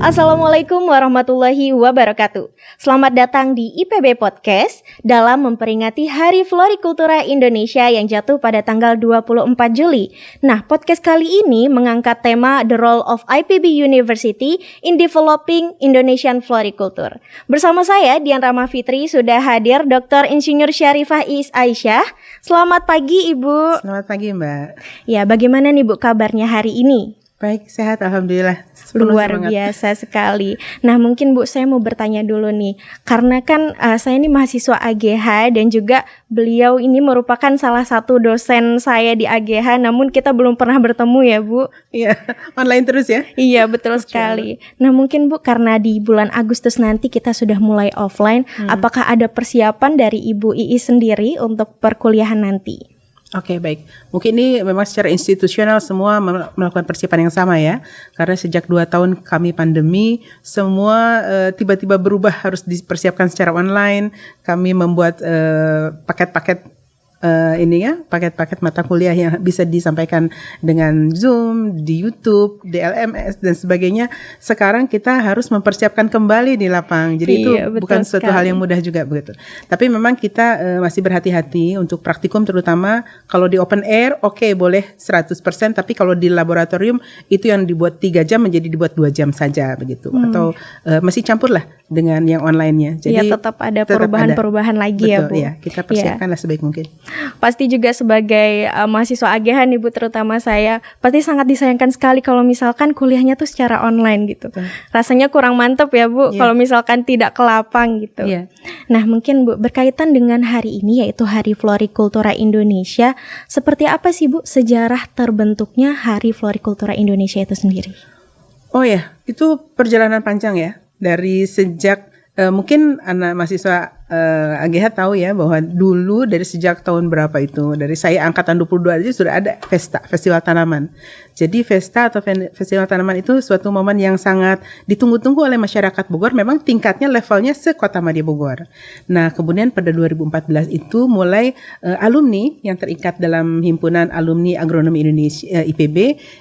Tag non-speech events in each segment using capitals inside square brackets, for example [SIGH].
Assalamualaikum warahmatullahi wabarakatuh. Selamat datang di IPB Podcast dalam memperingati Hari Florikultura Indonesia yang jatuh pada tanggal 24 Juli. Nah, podcast kali ini mengangkat tema The Role of IPB University in Developing Indonesian Floriculture. Bersama saya Dian Rama Fitri sudah hadir Dr. Insinyur Syarifah Is Aisyah. Selamat pagi Ibu. Selamat pagi Mbak. Ya, bagaimana nih Bu kabarnya hari ini? Baik, sehat Alhamdulillah. Penuh Luar semangat. biasa sekali. Nah mungkin Bu saya mau bertanya dulu nih. Karena kan uh, saya ini mahasiswa AGH dan juga beliau ini merupakan salah satu dosen saya di AGH. Namun kita belum pernah bertemu ya Bu. Iya, [LAUGHS] online terus ya? Iya betul sekali. Nah mungkin Bu karena di bulan Agustus nanti kita sudah mulai offline. Hmm. Apakah ada persiapan dari Ibu Ii sendiri untuk perkuliahan nanti? Oke okay, baik, mungkin ini memang secara institusional semua melakukan persiapan yang sama ya, karena sejak dua tahun kami pandemi, semua eh, tiba-tiba uh, berubah harus dipersiapkan secara online. Kami membuat eh, paket-paket uh, uh, ini ya paket-paket mata kuliah yang bisa disampaikan dengan Zoom, di YouTube, di LMS dan sebagainya. Sekarang kita harus mempersiapkan kembali di lapang. Jadi iya, itu bukan suatu hal yang mudah juga begitu. Tapi memang kita uh, masih berhati-hati untuk praktikum terutama kalau di open air oke okay, boleh 100% tapi kalau di laboratorium itu yang dibuat tiga jam menjadi dibuat dua jam saja begitu hmm. atau uh, masih campur lah dengan yang online-nya. Jadi ya, tetap ada perubahan-perubahan lagi ya, Betul, ya Bu. Ya, kita persiapkanlah ya. sebaik mungkin. Pasti juga sebagai uh, mahasiswa AGH nih Bu terutama saya pasti sangat disayangkan sekali kalau misalkan kuliahnya tuh secara online gitu. Betul. Rasanya kurang mantep ya Bu ya. kalau misalkan tidak ke lapang gitu. Ya. Nah, mungkin Bu berkaitan dengan hari ini yaitu Hari Florikultura Indonesia, seperti apa sih Bu sejarah terbentuknya Hari Florikultura Indonesia itu sendiri? Oh ya, itu perjalanan panjang ya dari sejak uh, mungkin anak mahasiswa uh, eh, AGH tahu ya bahwa dulu dari sejak tahun berapa itu dari saya angkatan 22 aja sudah ada Festa Festival Tanaman. Jadi Festa atau Festival Tanaman itu suatu momen yang sangat ditunggu-tunggu oleh masyarakat Bogor. Memang tingkatnya levelnya sekota Madia Bogor. Nah kemudian pada 2014 itu mulai uh, alumni yang terikat dalam himpunan alumni agronomi Indonesia uh, IPB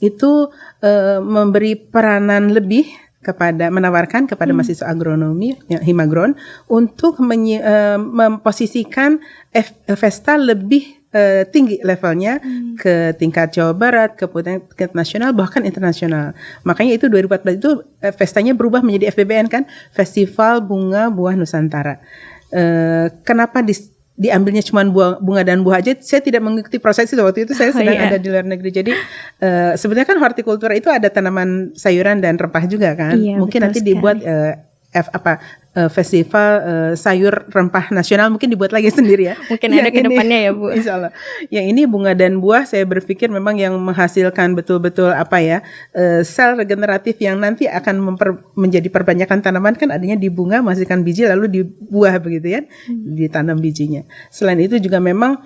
itu uh, memberi peranan lebih kepada menawarkan kepada hmm. mahasiswa agronomi ya, himagron untuk menye, uh, memposisikan F, Vesta lebih uh, tinggi levelnya hmm. ke tingkat Jawa Barat, ke tingkat nasional bahkan internasional. Makanya itu 2014 itu uh, Vestanya berubah menjadi FBBN kan, Festival Bunga Buah Nusantara. Uh, kenapa di diambilnya cuma bunga dan buah aja. Saya tidak mengikuti proses itu waktu itu saya oh, sedang oh, iya. ada di luar negeri. Jadi uh, sebenarnya kan hortikultura itu ada tanaman sayuran dan rempah juga kan. Iya, Mungkin nanti sekali. dibuat uh, F apa uh, festival uh, sayur rempah nasional mungkin dibuat lagi [LAUGHS] sendiri ya. Mungkin ada ke depannya ya Bu. Insya Allah. Yang ini bunga dan buah saya berpikir memang yang menghasilkan betul-betul apa ya uh, sel regeneratif yang nanti akan memper, menjadi perbanyakan tanaman kan adanya di bunga menghasilkan biji lalu di buah begitu ya hmm. ditanam bijinya. Selain itu juga memang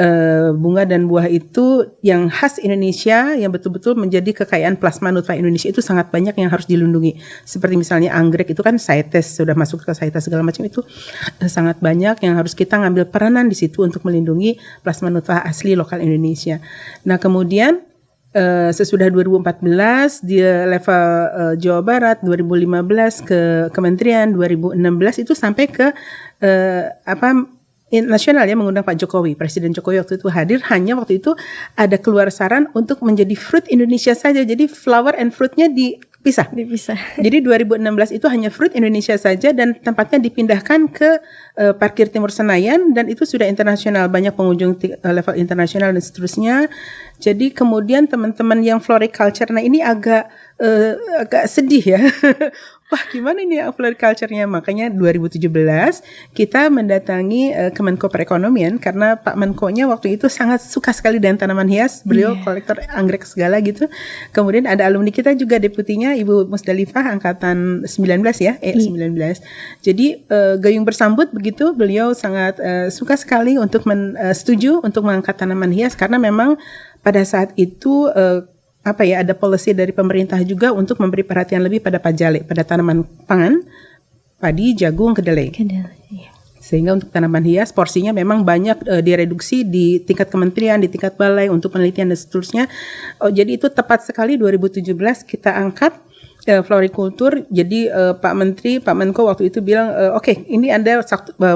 uh, bunga dan buah itu yang khas Indonesia yang betul-betul menjadi kekayaan plasma nutfa Indonesia itu sangat banyak yang harus dilindungi. Seperti misalnya anggrek itu kan CITES sudah masuk ke CITES segala macam itu uh, sangat banyak yang harus kita ngambil peranan di situ untuk melindungi plasma nutfa asli lokal Indonesia. Nah, kemudian Uh, sesudah 2014 di level Jawa Barat 2015 ke Kementerian 2016 itu sampai ke apa nasional ya mengundang Pak Jokowi. Presiden Jokowi waktu itu hadir hanya waktu itu ada keluar saran untuk menjadi fruit Indonesia saja. Jadi flower and fruitnya dipisah. Dipisah. [LAUGHS] Jadi 2016 itu hanya fruit Indonesia saja dan tempatnya dipindahkan ke uh, parkir Timur Senayan dan itu sudah internasional banyak pengunjung uh, level internasional dan seterusnya. Jadi kemudian teman-teman yang floriculture nah ini agak uh, agak sedih ya [LAUGHS] wah gimana ini floriculture-nya makanya 2017 kita mendatangi uh, Kemenko Perekonomian karena Pak Menko-nya waktu itu sangat suka sekali dengan tanaman hias beliau yeah. kolektor anggrek segala gitu kemudian ada alumni kita juga deputinya Ibu Musdalifah angkatan 19 ya eh yeah. 19 jadi uh, gayung bersambut begitu beliau sangat uh, suka sekali untuk men, uh, setuju untuk mengangkat tanaman hias karena memang pada saat itu uh, apa ya ada policy dari pemerintah juga untuk memberi perhatian lebih pada pajale pada tanaman pangan padi jagung kedelai. Kedelai. Iya. Sehingga untuk tanaman hias porsinya memang banyak uh, direduksi di tingkat kementerian, di tingkat balai untuk penelitian dan seterusnya. Oh, jadi itu tepat sekali 2017 kita angkat uh, florikultur. Jadi uh, Pak Menteri, Pak Menko waktu itu bilang, uh, oke okay, ini ada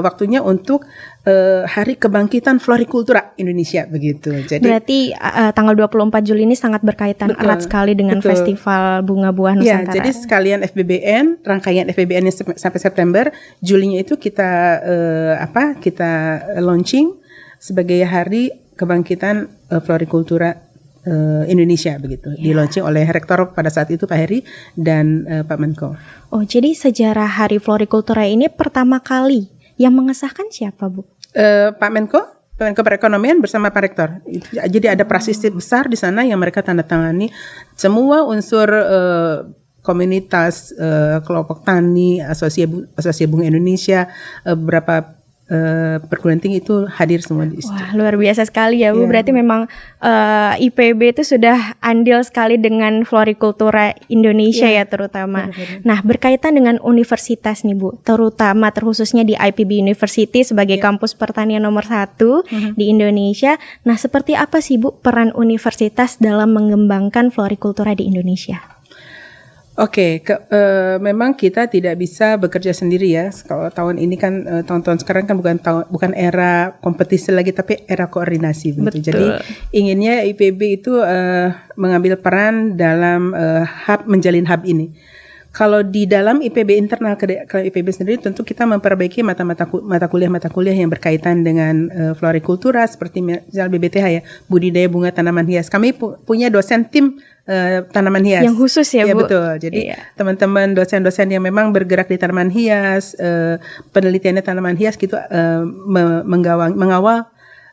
waktunya untuk uh, Hari Kebangkitan Florikultura Indonesia begitu. Jadi berarti uh, tanggal 24 Juli ini sangat berkaitan betul, erat sekali dengan betul. Festival Bunga Buah iya, Nusantara. Ya, jadi sekalian FBBN, rangkaian FBBN sampai September, Julinya itu kita uh, apa? Kita launching sebagai Hari Kebangkitan uh, Florikultura uh, Indonesia begitu. Yeah. Di launching oleh rektor pada saat itu Pak Heri dan uh, Pak Menko. Oh, jadi sejarah Hari Florikultura ini pertama kali yang mengesahkan siapa, Bu? Uh, Pak Menko, Pak Menko Perekonomian bersama Pak Rektor. Jadi ada prasasti besar di sana yang mereka tanda tangani semua unsur uh, komunitas uh, kelompok tani, asosiasi asosiasi bunga Indonesia, uh, beberapa uh, perguruan tinggi itu hadir semua di situ. Wah, luar biasa sekali ya, Bu. Yeah. Berarti memang uh, eh, IPB itu sudah andil sekali dengan florikultura Indonesia yeah. ya terutama. Benar, Nah, berkaitan dengan universitas nih, Bu, terutama terkhususnya di IPB University sebagai yeah. kampus pertanian nomor satu uh -huh. di Indonesia. Nah, seperti apa sih, Bu, peran universitas dalam mengembangkan florikultura di Indonesia? Oke, okay, uh, memang kita tidak bisa bekerja sendiri ya. Kalau tahun ini kan uh, tahun-tahun sekarang kan bukan tahun bukan era kompetisi lagi tapi era koordinasi begitu. Jadi inginnya IPB itu uh, mengambil peran dalam uh, hub menjalin hub ini. Kalau di dalam IPB internal ke IPB sendiri tentu kita memperbaiki mata-mata mata kuliah-mata kuliah yang berkaitan dengan uh, florikultura seperti misal BBTH ya, budidaya bunga tanaman hias. Kami pu punya dosen tim uh, tanaman hias. Yang khusus ya, ya Bu? betul. Jadi iya. teman-teman dosen-dosen yang memang bergerak di tanaman hias, uh, penelitiannya tanaman hias gitu uh, menggawang, mengawal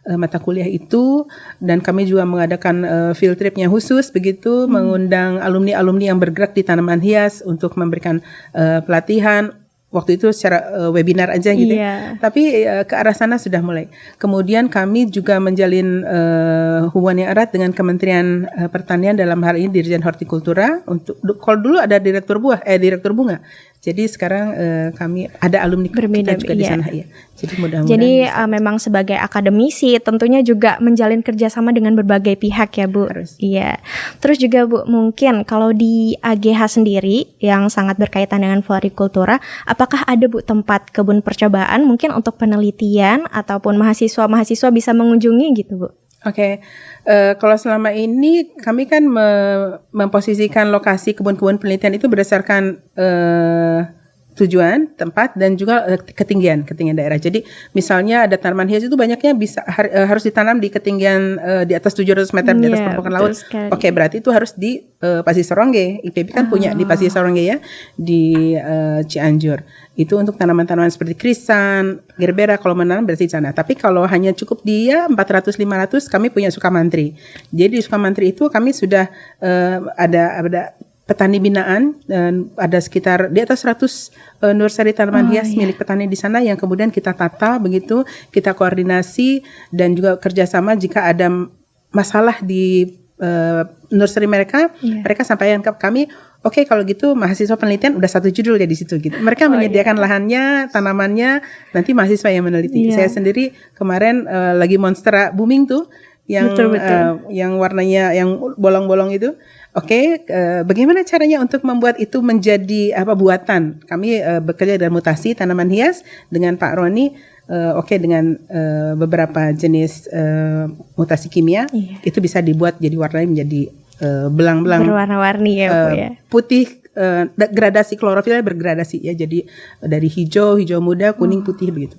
uh, mata kuliah itu dan kami juga mengadakan uh, field tripnya khusus begitu hmm. mengundang alumni-alumni yang bergerak di tanaman hias untuk memberikan uh, pelatihan waktu itu secara uh, webinar aja gitu. Yeah. Tapi uh, ke arah sana sudah mulai. Kemudian kami juga menjalin uh, hubungan yang erat dengan Kementerian uh, Pertanian dalam hal ini Dirjen Hortikultura untuk kalau dulu ada direktur buah eh direktur bunga. Jadi sekarang uh, kami ada alumni Berbeda, kita juga iya. di sana ya. Jadi mudah-mudahan. Jadi uh, memang sebagai akademisi tentunya juga menjalin kerjasama dengan berbagai pihak ya Bu. Harus. Iya. Terus juga Bu mungkin kalau di AGH sendiri yang sangat berkaitan dengan florikultura, apakah ada Bu tempat kebun percobaan mungkin untuk penelitian ataupun mahasiswa-mahasiswa bisa mengunjungi gitu Bu? Oke, okay. uh, eh, kalau selama ini kami kan me memposisikan lokasi kebun-kebun penelitian itu berdasarkan uh, tujuan, tempat dan juga uh, ketinggian, ketinggian daerah. Jadi misalnya ada tanaman hias itu banyaknya bisa har, uh, harus ditanam di ketinggian uh, di atas 700 meter di atas yeah, permukaan laut. Oke, okay, berarti itu harus di uh, Pasir Sorongge. IPB kan oh. punya di Pasir ah. Sorongge ya di uh, Cianjur. Itu untuk tanaman-tanaman seperti krisan, gerbera kalau menanam berarti di sana. Tapi kalau hanya cukup dia 400 500 kami punya Sukamantri. Jadi di Sukamantri itu kami sudah uh, ada ada petani binaan dan ada sekitar di atas 100 uh, eh, nursery tanaman oh, hias iya. milik petani di sana yang kemudian kita tata begitu, kita koordinasi dan juga kerjasama jika ada masalah di uh, nursery mereka, yeah. mereka sampaikan ke kami, oke okay, kalau gitu mahasiswa penelitian udah satu judul ya di situ gitu. Mereka oh, menyediakan iya. lahannya, tanamannya, nanti mahasiswa yang meneliti. Yeah. Saya sendiri kemarin uh, lagi monstera booming tuh yang betul, betul. Uh, yang warnanya yang bolong-bolong itu Oke, okay, uh, eh, bagaimana caranya untuk membuat itu menjadi apa buatan? Kami uh, bekerja dengan mutasi tanaman hias dengan Pak Roni. Uh, Oke, okay, dengan uh, beberapa jenis uh, mutasi kimia, iya. itu bisa dibuat jadi warnanya menjadi belang-belang berwarna-warni ya, uh, ya. Putih uh, gradasi klorofilnya bergradasi ya. Jadi dari hijau, hijau muda, kuning, oh. putih begitu.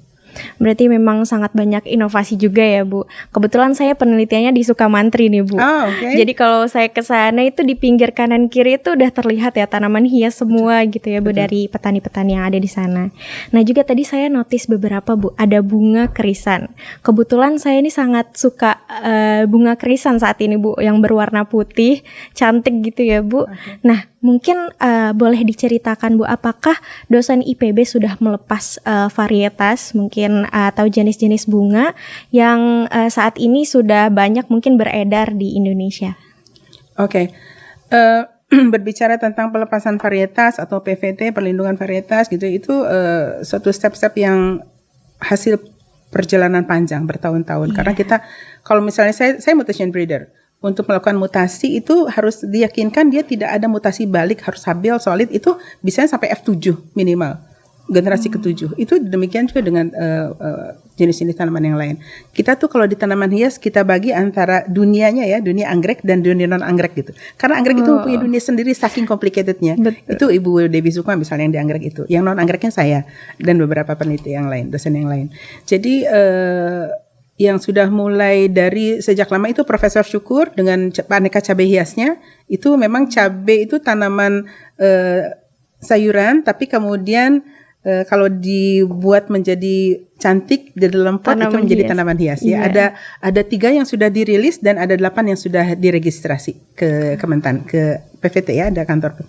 Berarti memang sangat banyak inovasi juga ya Bu. Kebetulan saya penelitiannya di Sukamantri nih Bu. Oh, okay. Jadi kalau saya ke sana itu di pinggir kanan kiri itu udah terlihat ya tanaman hias semua Betul. gitu ya Bu Betul. dari petani-petani yang ada di sana. Nah juga tadi saya notice beberapa Bu ada bunga kerisan. Kebetulan saya ini sangat suka uh, bunga kerisan saat ini Bu yang berwarna putih cantik gitu ya Bu. Okay. Nah Mungkin uh, boleh diceritakan Bu, apakah dosen IPB sudah melepas uh, varietas mungkin uh, atau jenis-jenis bunga yang uh, saat ini sudah banyak mungkin beredar di Indonesia? Oke. Okay. Uh, [CLEARS THROAT] berbicara tentang pelepasan varietas atau PVT perlindungan varietas gitu itu uh, suatu step-step yang hasil perjalanan panjang bertahun-tahun. Iya. Karena kita kalau misalnya saya saya mutation breeder untuk melakukan mutasi itu harus diyakinkan dia tidak ada mutasi balik harus stabil solid. Itu bisa sampai F7 minimal generasi Hmm. ketujuh. Itu demikian juga dengan eh, eh, jenis-jenis tanaman yang lain. Kita tuh kalau di tanaman hias kita bagi antara dunianya ya dunia anggrek dan dunia non anggrek gitu. Karena anggrek itu punya dunia sendiri saking complicatednya. Oh. Betul. itu ibu Dewi Sukma misalnya yang di anggrek itu. Yang non anggreknya saya dan beberapa peneliti yang lain dosen yang lain. Jadi eh, yang sudah mulai dari sejak lama itu Profesor Syukur dengan aneka cabai hiasnya itu memang cabai itu tanaman eh, sayuran tapi kemudian eh, kalau dibuat menjadi cantik di dalam pot itu Tanaman menjadi hias. tanaman hias. Ya ada ada tiga yang sudah dirilis dan ada delapan yang sudah diregistrasi ke Kementan ke PVT ya ada kantor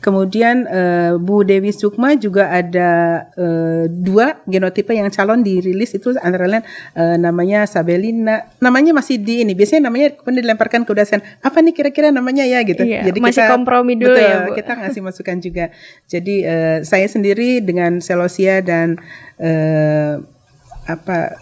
kemudian eh, Bu Dewi Sukma juga ada eh, dua genotipe yang calon dirilis itu antara lain eh, namanya Sabelina namanya masih di ini biasanya namanya kemudian dilemparkan ke dosen apa nih kira-kira namanya ya gitu. Iya, masih kompromi dulu betul, ya, Bu. kita ngasih masukan juga. Jadi eh, saya sendiri dengan Celosia dan eh, apa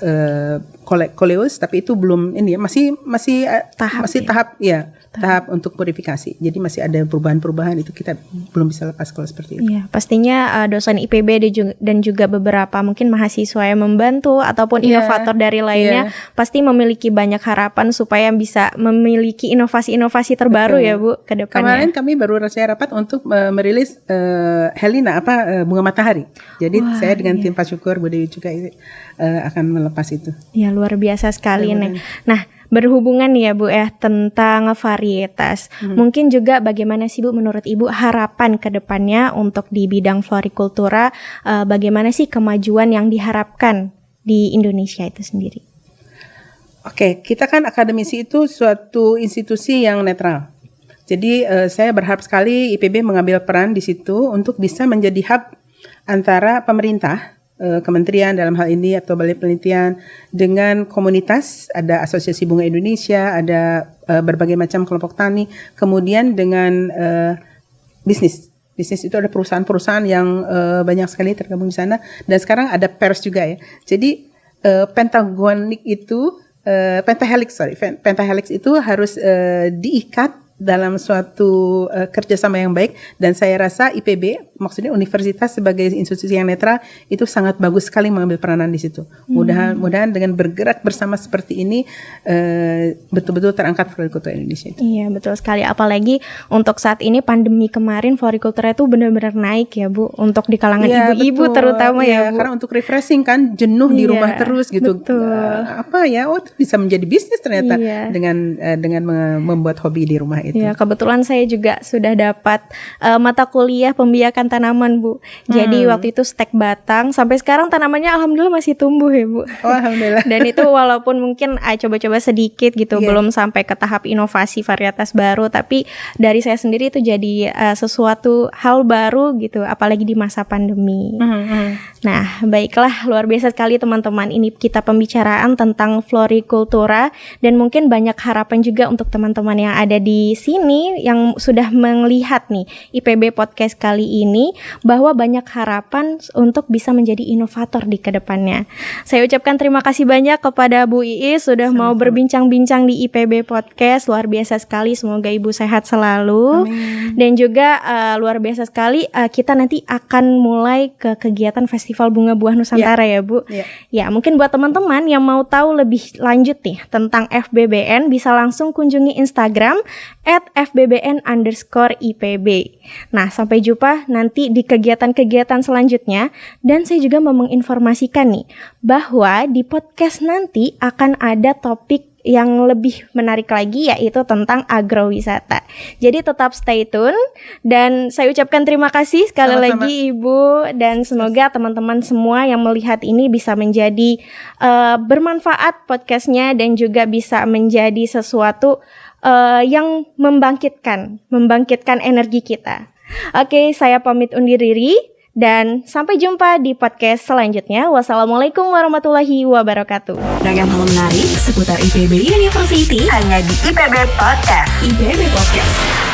kole- koleus tapi itu belum ini ya masih masih eh, Tahap masih ya. tahap ya tahap untuk purifikasi jadi masih ada perubahan-perubahan itu kita belum bisa lepas kalau seperti itu Iya, pastinya uh, dosen IPB dan juga- juga beberapa mungkin mahasiswa yang membantu ataupun Iya, inovator dari lainnya pasti memiliki banyak harapan supaya bisa memiliki inovasi-inovasi terbaru Betul. ya Bu ke depannya. Kemarin kami baru saya rapat untuk eh, merilis eh, Helena apa eh, bunga matahari. Jadi Wah, saya dengan iya. tim Pak Syukur Bu Dewi juga akan melepas itu. Ya luar biasa sekali Iya, nih. Nah berhubungan ya Bu ya tentang varietas. Hmm. Mungkin juga bagaimana sih Bu menurut Ibu harapan ke depannya untuk di bidang florikultura eh, bagaimana sih kemajuan yang diharapkan di Indonesia itu sendiri? Oke, kita kan akademisi itu suatu institusi yang netral. Jadi eh, saya berharap sekali IPB mengambil peran di situ untuk bisa menjadi hub antara pemerintah, eh, kementerian dalam hal ini atau balai penelitian dengan komunitas, ada Asosiasi Bunga Indonesia, ada eh, berbagai macam kelompok tani, kemudian dengan eh, bisnis. Bisnis itu ada perusahaan-perusahaan yang eh, banyak sekali tergabung di sana dan sekarang ada pers juga ya. Jadi eh, pentagonik itu eh, pentahelix sorry pen- pentahelix itu harus eh, diikat dalam suatu eh, kerjasama yang baik dan saya rasa IPB maksudnya universitas sebagai institusi yang netral itu sangat bagus sekali mengambil peranan di situ. Mudah-mudahan dengan bergerak bersama seperti ini eh, betul-betul terangkat florikultura Indonesia itu. Iya betul sekali apalagi untuk saat ini pandemi kemarin florikultura itu benar-benar naik ya Bu untuk di kalangan Iya, ibu-ibu betul. terutama Iya, ya Bu. Karena untuk refreshing kan jenuh di Iya, rumah terus gitu. betul. Eh, apa ya? Oh, itu bisa menjadi bisnis ternyata Iya. dengan eh, dengan me- membuat hobi di rumah itu. Ya kebetulan saya juga sudah dapat eh, mata kuliah pembiakan tanaman Bu. Jadi Hmm. waktu itu stek batang sampai sekarang tanamannya alhamdulillah masih tumbuh ya Bu. Oh, alhamdulillah. [LAUGHS] Dan itu walaupun mungkin ah, coba-coba sedikit gitu, Iya. belum sampai ke tahap inovasi varietas baru, tapi dari saya sendiri itu jadi eh, sesuatu hal baru gitu, apalagi di masa pandemi. Nah, baiklah, luar biasa sekali teman-teman. Ini kita pembicaraan tentang florikultura dan mungkin banyak harapan juga untuk teman-teman yang ada di sini yang sudah melihat nih IPB podcast kali ini bahwa banyak harapan untuk bisa menjadi inovator di ke depannya. Saya ucapkan terima kasih banyak kepada Bu Iis sudah mau berbincang-bincang di IPB podcast. Luar biasa sekali. Semoga Ibu sehat selalu. Dan juga eh, luar biasa sekali eh, kita nanti akan mulai ke kegiatan Festival Bunga Buah Nusantara ya, Bu. Iya. Ya, mungkin buat teman-teman yang mau tahu lebih lanjut nih tentang FBBN bisa langsung kunjungi Instagram at FBBN underscore IPB. Nah, sampai jumpa nanti di kegiatan-kegiatan selanjutnya. Dan saya juga mau menginformasikan nih bahwa di podcast nanti akan ada topik yang lebih menarik lagi yaitu tentang agrowisata. Jadi tetap stay tune dan saya ucapkan terima kasih sekali Sama-sama. lagi Ibu dan semoga teman-teman semua yang melihat ini bisa menjadi eh, bermanfaat podcastnya dan juga bisa menjadi sesuatu eh, yang membangkitkan, membangkitkan energi kita. Oke, saya pamit undur diri dan sampai jumpa di podcast selanjutnya. Wassalamualaikum warahmatullahi wabarakatuh. Ragam hal menarik seputar IPB University hanya di IPB Podcast. IPB Podcast.